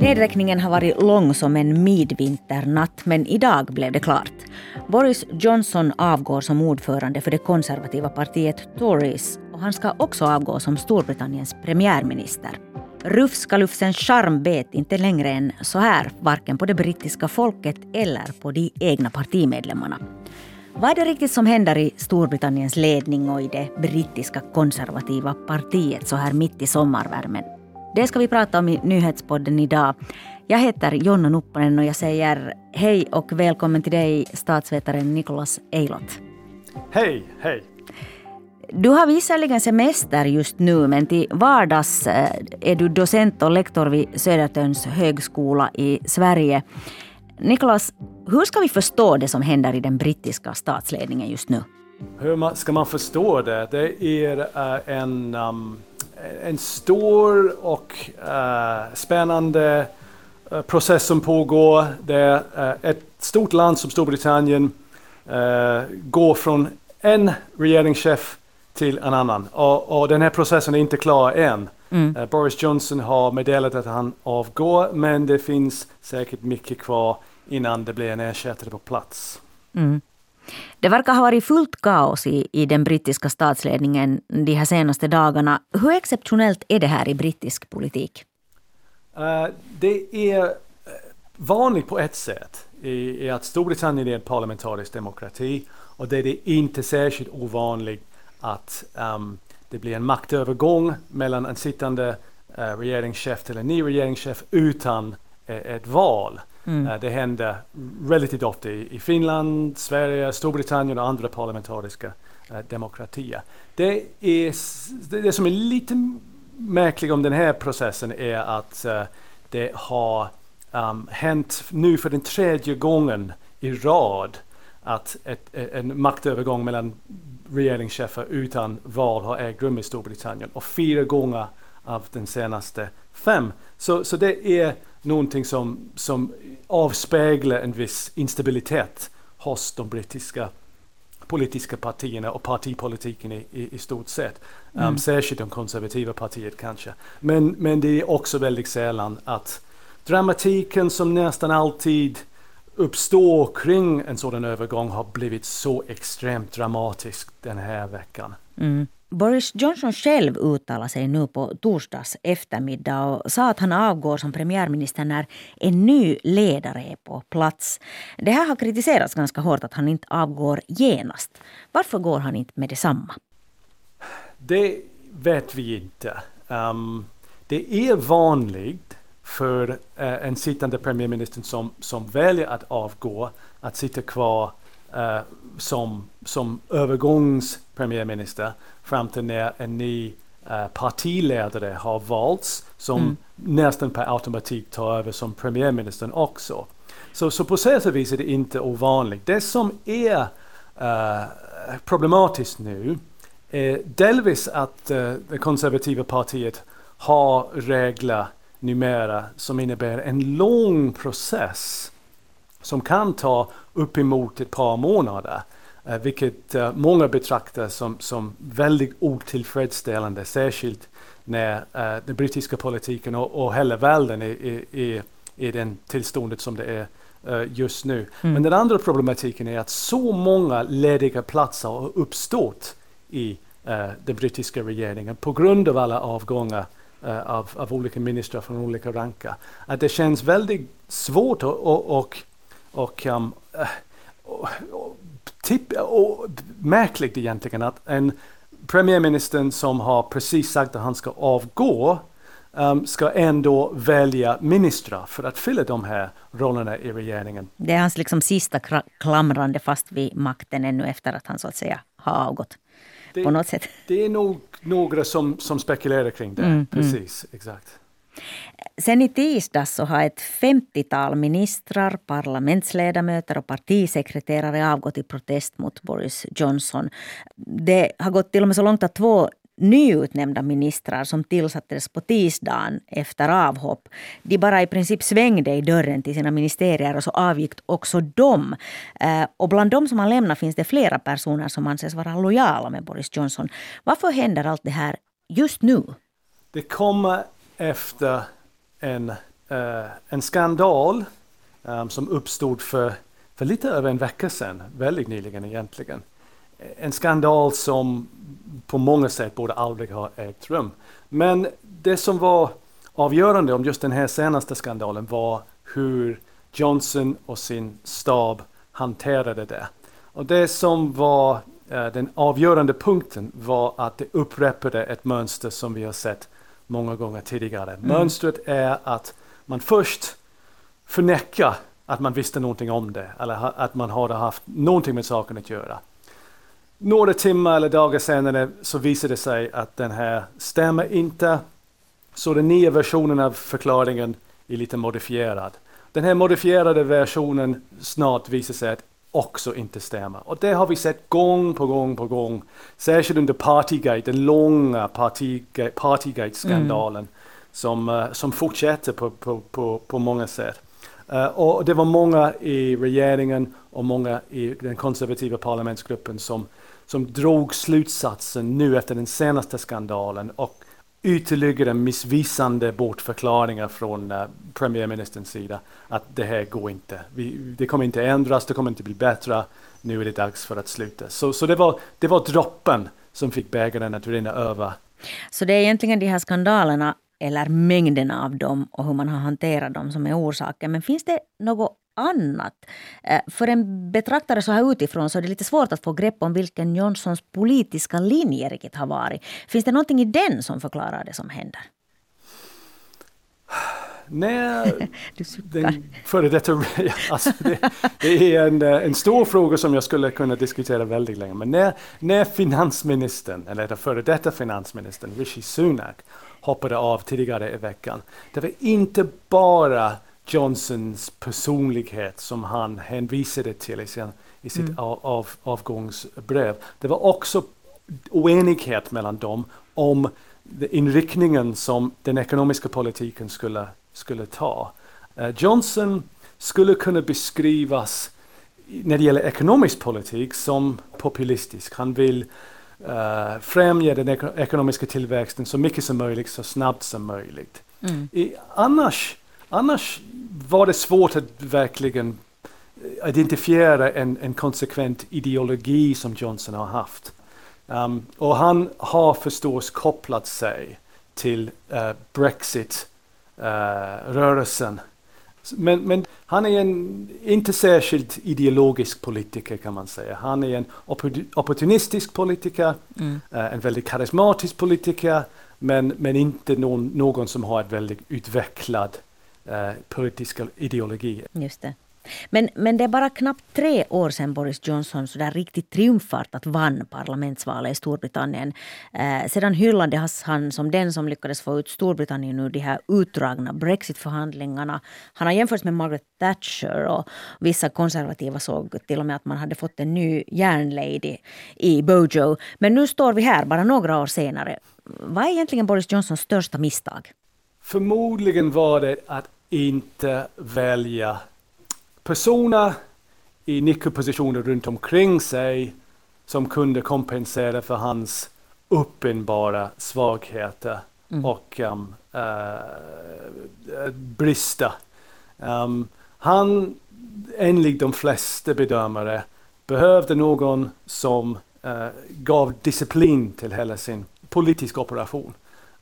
Nedräkningen har varit lång som en midvinternatt men idag blev det klart. Boris Johnson avgår som ordförande för det konservativa partiet Tories och han ska också avgå som Storbritanniens premiärminister. Rufskalufsens charm bet inte längre än så här, varken på det brittiska folket eller på de egna partimedlemmarna. Vad är det riktigt som händer i Storbritanniens ledning och i det brittiska konservativa partiet så här mitt i sommarvärmen? Det ska vi prata om i nyhetspodden idag. Jag heter Jonna Nupponen och jag säger hej och välkommen till dig statsvetaren Nicholas Eilot. Hej, hej. Du har visserligen semester just nu men till vardags eh, är du docent och lektor vid Södertörns högskola i Sverige. Niklas, hur ska vi förstå det som händer i den brittiska statsledningen just nu? Hur ska man förstå det? Det är uh, en, um, en stor och uh, spännande uh, process som pågår där ett stort land som Storbritannien går från en regeringschef till en annan. Och, och, den här processen är inte klar än. Mm. Boris Johnson har meddelat att han avgår men det finns säkert mycket kvar innan det blir en ersättare på plats. Mm. Det verkar ha varit fullt kaos i, i den brittiska statsledningen de här senaste dagarna. Hur exceptionellt är det här i brittisk politik? Uh, det är eh, vanligt på ett sätt i, i att Storbritannien är en parlamentarisk demokrati och det är det inte särskilt ovanligt att um, det blir en maktövergång mellan en sittande uh, regeringschef till en ny regeringschef utan uh, ett val. Mm. Eh, det händer relativt ofta i, Finland, Sverige, Storbritannien och andra parlamentariska eh, demokratier. Det, är, det som är lite märkligt om den här processen är att eh, det har um, hänt nu för den tredje gången i rad att ett, en maktövergång mellan regeringschefer utan val har ägt rum i Storbritannien och fyra gånger av den senaste fem. Så, så det är någonting som, som avspeglar en viss instabilitet hos de brittiska politiska partierna och partipolitiken i, i, i stort sett. Um, mm. Särskilt de konservativa partiet kanske. Men, men det är också väldigt sällan att dramatiken som nästan alltid uppstår kring en sådan övergång har blivit så extremt dramatisk den här veckan. Mm. Boris Johnson själv uttalade sig nu på torsdags eftermiddag och sa att han avgår som premiärminister när en ny ledare är på plats. Det här har kritiserats ganska hårt att han inte avgår genast. Varför går han inte med detsamma? Det vet vi inte. Um, det är vanligt för uh, en sittande premiärminister som, som väljer att avgå att sitta kvar uh, som, som övergångspremiärminister fram till när en ny uh, partiledare har valts som mm. nästan per automatik tar över som premiärminister också. Så, så på sätt och vis är det inte ovanligt. Det som är uh, problematiskt nu är delvis att uh, det konservativa partiet har regler numera som innebär en lång process som kan ta uppemot ett par månader. Uh, vilket uh, många betraktar som, som väldigt otillfredsställande, särskilt när uh, den brittiska politiken och, och hela världen är, är, är den tillståndet som det är just nu. Mm. Men den andra problematiken är att så många lediga platser har uppstått i den brittiska regeringen på grund av alla avgångar av, av olika ministrar från olika rankar. Att det känns väldigt svårt och, och, och um, och, och, tipp, och märkligt egentligen att en premiärminister som har precis sagt att han ska avgå um, ska ändå välja ministrar för att fylla de här rollerna i regeringen. Det är hans liksom sista klamrande fast vid makten ännu efter att han så att säga har avgått. Det, på något sätt. det är nog några som, som spekulerar kring det. Mm, mm. precis, mm. exakt. Sen i tisdags så har ett 50-tal ministrar, parlamentsledamöter och partisekreterare avgått i protest mot Boris Johnson. Det har gått till och med så långt att två nyutnämnda ministrar som tillsattes på tisdagen efter avhopp. De bara i princip svängde i dörren till sina ministerier och så avgick också de. Eh, och bland de som har lämnat finns det flera personer som anses vara lojala med Boris Johnson. Varför händer allt det här just nu? Det kommer efter en uh, en skandal um, som uppstod för, för lite över en vecka sedan, väldigt nyligen egentligen. En skandal som på många sätt borde aldrig ha ägt rum. Men det som var avgörande om just den här senaste skandalen var hur Johnson och sin stab hanterade det. Och det som var eh, den avgörande punkten var att det upprepade ett mönster som vi har sett många gånger tidigare. Mm. Mönstret är att man först förnekar att man visste någonting om det eller att man hade haft någonting med saken att göra. Några timmar eller dagar senare så visade det sig att den här stämmer inte. Så den nya versionen av förklaringen är lite modifierad. Den här modifierade versionen snart visar sig att också inte stämmer. Och det har vi sett gång på gång på gång. Särskilt under Partygate, den långa Partygate-skandalen mm. som, uh, som fortsätter på, på, på, på många sätt. Uh, och det var många i regeringen och många i den konservativa parlamentsgruppen som, som drog slutsatsen nu efter den senaste skandalen och ytterligare missvisande bortförklaringar från uh, premiärministerns sida att det här går inte. Vi, det kommer inte ändras, det kommer inte bli bättre. Nu är det dags för att sluta. Så, så det, var, det var droppen som fick bägaren att rinna över. Så det är egentligen de här skandalerna eller mängden av dem och hur man har hanterat dem som är orsaken. Men finns det något annat. Eh, för en betraktare så här utifrån så är det lite svårt att få grepp om vilken Johnsons politiska linje riktigt har varit. Finns det någonting i den som förklarar det som händer? Nej, den före detta, alltså det, det, är en, en stor fråga som jag skulle kunna diskutera väldigt länge. Men när, när finansministern, eller före detta finansministern, Rishi Sunak, hoppade av tidigare i veckan. Det var inte bara Johnsons personlighet som han hänvisade till i, sin, i sitt mm. av, av, avgångsbrev. Det var också oenighet mellan dem om inriktningen som den ekonomiska politiken skulle, skulle ta. Uh, Johnson skulle kunna beskrivas när det gäller ekonomisk politik som populistisk. Han vill uh, främja den ek ekonomiska tillväxten så mycket som möjligt, så snabbt som möjligt. Mm. I, annars Annars var det svårt att verkligen identifiera en, en konsekvent ideologi som Johnson har haft. Um, och han har förstås kopplat sig till uh, Brexit-rörelsen. Uh, men, men, han är en inte särskilt ideologisk politiker kan man säga. Han är en opportunistisk politiker, mm. uh, en väldigt karismatisk politiker, men, men inte någon, någon som har ett väldigt utvecklat eh, politiska ideologier. Just det. Men, men det är bara knappt tre år sedan Boris Johnson så där riktigt triumfartat vann parlamentsvalet i Storbritannien. Eh, sedan hyllades han som den som lyckades få ut Storbritannien ur de här utdragna brexitförhandlingarna. Han har jämförts med Margaret Thatcher och vissa konservativa såg till och med att man hade fått en ny järnlady i Bojo. Men nu står vi här bara några år senare. Vad är egentligen Boris Johnsons största misstag? Förmodligen var det att inte välja personer i nyckelpositioner runt omkring sig som kunde kompensera för hans uppenbara svagheter mm. och um, uh, brister. Um, han, enligt de flesta bedömare, behövde någon som uh, gav disciplin till hela sin politiska operation.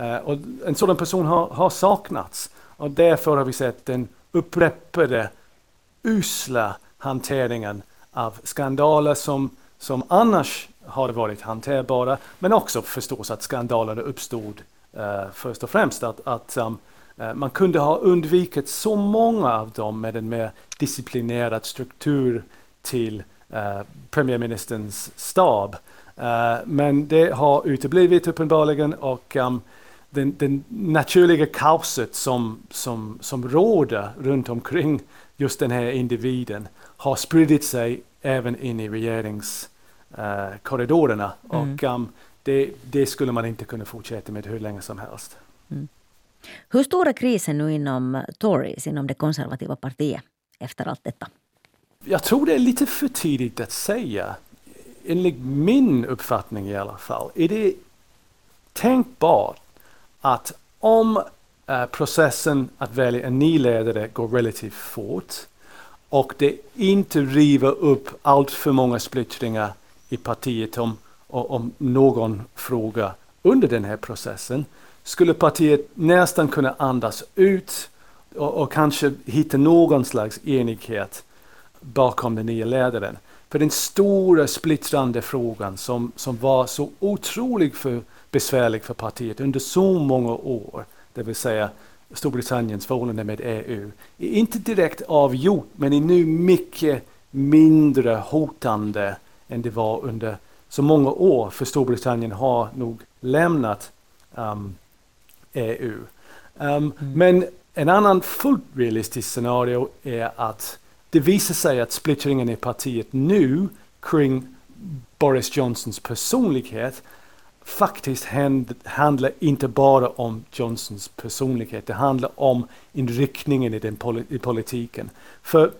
Uh, och en sådan person har, har saknats. Och därför har vi sett den upprepade usla hanteringen av skandaler som, som annars hade varit hanterbara, men också förstås att skandalerna uppstod uh, först och främst att, att um, eh, man kunde ha undvikit så många av dem med en mer disciplinerad struktur till uh, premiärministerns stab. men det har uteblivit uppenbarligen och um, den, den naturliga kaoset som, som, som råder runt omkring just den här individen har spridit sig även in i regeringskorridorerna. Uh, mm. Och um, det, det, skulle man inte kunna fortsätta med hur länge som helst. Mm. Hur stor är krisen nu inom Tories, inom det konservativa partiet, efter allt detta? Jag tror det är lite för tidigt att säga. Enligt min uppfattning i alla fall är det tänkbart att om eh, processen att välja en ny ledare går relativt fort och det inte river upp allt för många splittringar i partiet om, om någon fråga under den här processen skulle partiet nästan kunna andas ut och, och kanske hitta någon slags enighet bakom den nya ledaren. För den stora splittrande frågan som, som var så otrolig för, besvärlig för partiet under så många år, det vill säga Storbritanniens förhållande med EU, är inte direkt avgjort men är nu mycket mindre hotande än det var under så många år, för Storbritannien har nog lämnat um, EU. Um, mm. Men en annan fullt realistisk scenario är att det visar sig att splittringen i partiet nu kring Boris Johnsons personlighet faktiskt hand, handlar inte bara om Johnsons personlighet, det handlar om inriktningen i, den poli i politiken. För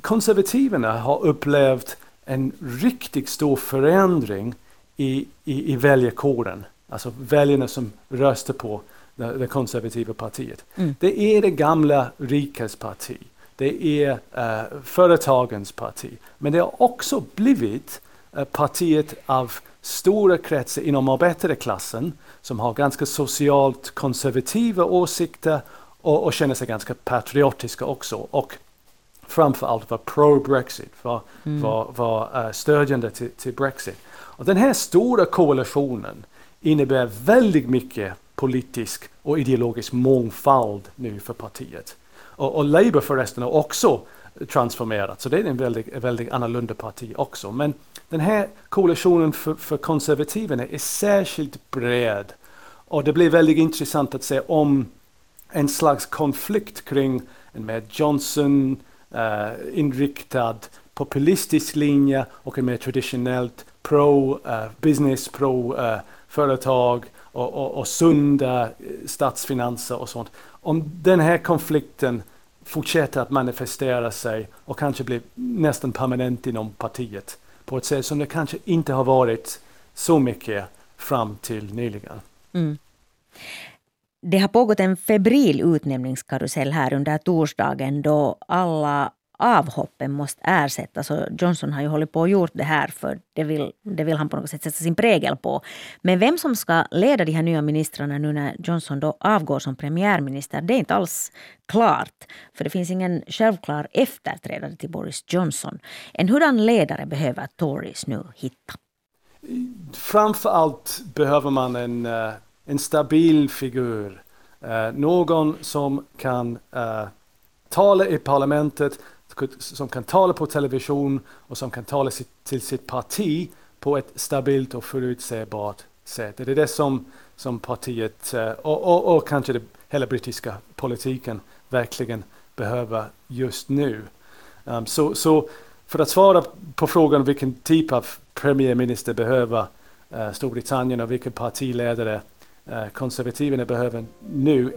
konservativerna har upplevt en riktigt stor förändring i, i, i väljarkåren, alltså väljarna som röstar på det, det konservativa partiet. Mm. Det är det gamla rikas parti. Det är uh, företagens parti. Men det har också blivit partiet av stora kretsar inom arbetarklassen som har ganska socialt konservativa åsikter och, och känner sig ganska patriotiska också. Och framförallt var pro-Brexit, var, mm. var, var uh, stödjande till, till, Brexit. Och den här stora koalitionen innebär väldigt mycket politisk och ideologisk mångfald nu för partiet. Och, och Labour förresten har också transformerat, så det är en väldigt, väldigt annorlunda parti också. Men den här koalitionen för, för konservativerna är särskilt bred. Och det blir väldigt intressant att se om en slags konflikt kring en mer Johnson uh, inriktad populistisk linje och en mer traditionellt pro-business, eh, uh, pro-företag eh, uh, och, och, och sunda statsfinanser och sånt. Om den här konflikten fortsätter att manifestera sig och kanske blir nästan permanent inom partiet på ett sätt som det kanske inte har varit så mycket fram till nyligen. Mm. Det har pågått en febril utnämningskarusell här under torsdagen då alla avhoppen måste ersättas. Och Johnson har ju hållit på och gjort det här för det vill, det vill han på något sätt sätta sin prägel på. Men vem som ska leda de här nya ministrarna nu när Johnson då avgår som premiärminister, det är inte alls klart. För det finns ingen självklar efterträdare till Boris Johnson. En hurdan ledare behöver Tories nu hitta? Framför allt behöver man en, eh, en stabil figur. Eh, någon som kan uh, tala i parlamentet, som kan tala på television och som kan tala till sitt parti på ett stabilt och förutsägbart sätt. Det är det som, som partiet eh, och, och, och kanske det, hela brittiska politiken verkligen behöver just nu. Um, så, så för att svara på frågan vilken typ av premiärminister behöver uh, Storbritannien och vilken partiledare uh, konservativerna behöver nu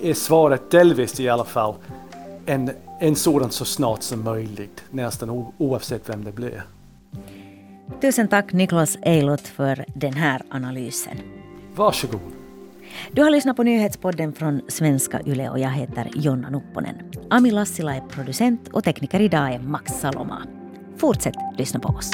är svaret delvis i alla fall en, en sådan så snart som möjligt, nästan oavsett vem det blir. Tusen tack Niklas Eilot för den här analysen. Varsågod. Du har lyssnat på nyhetspodden från Svenska Yle och jag heter Jonna Nupponen. Ami Lassila är producent och tekniker idag är Max Saloma. Fortsätt lyssna på oss.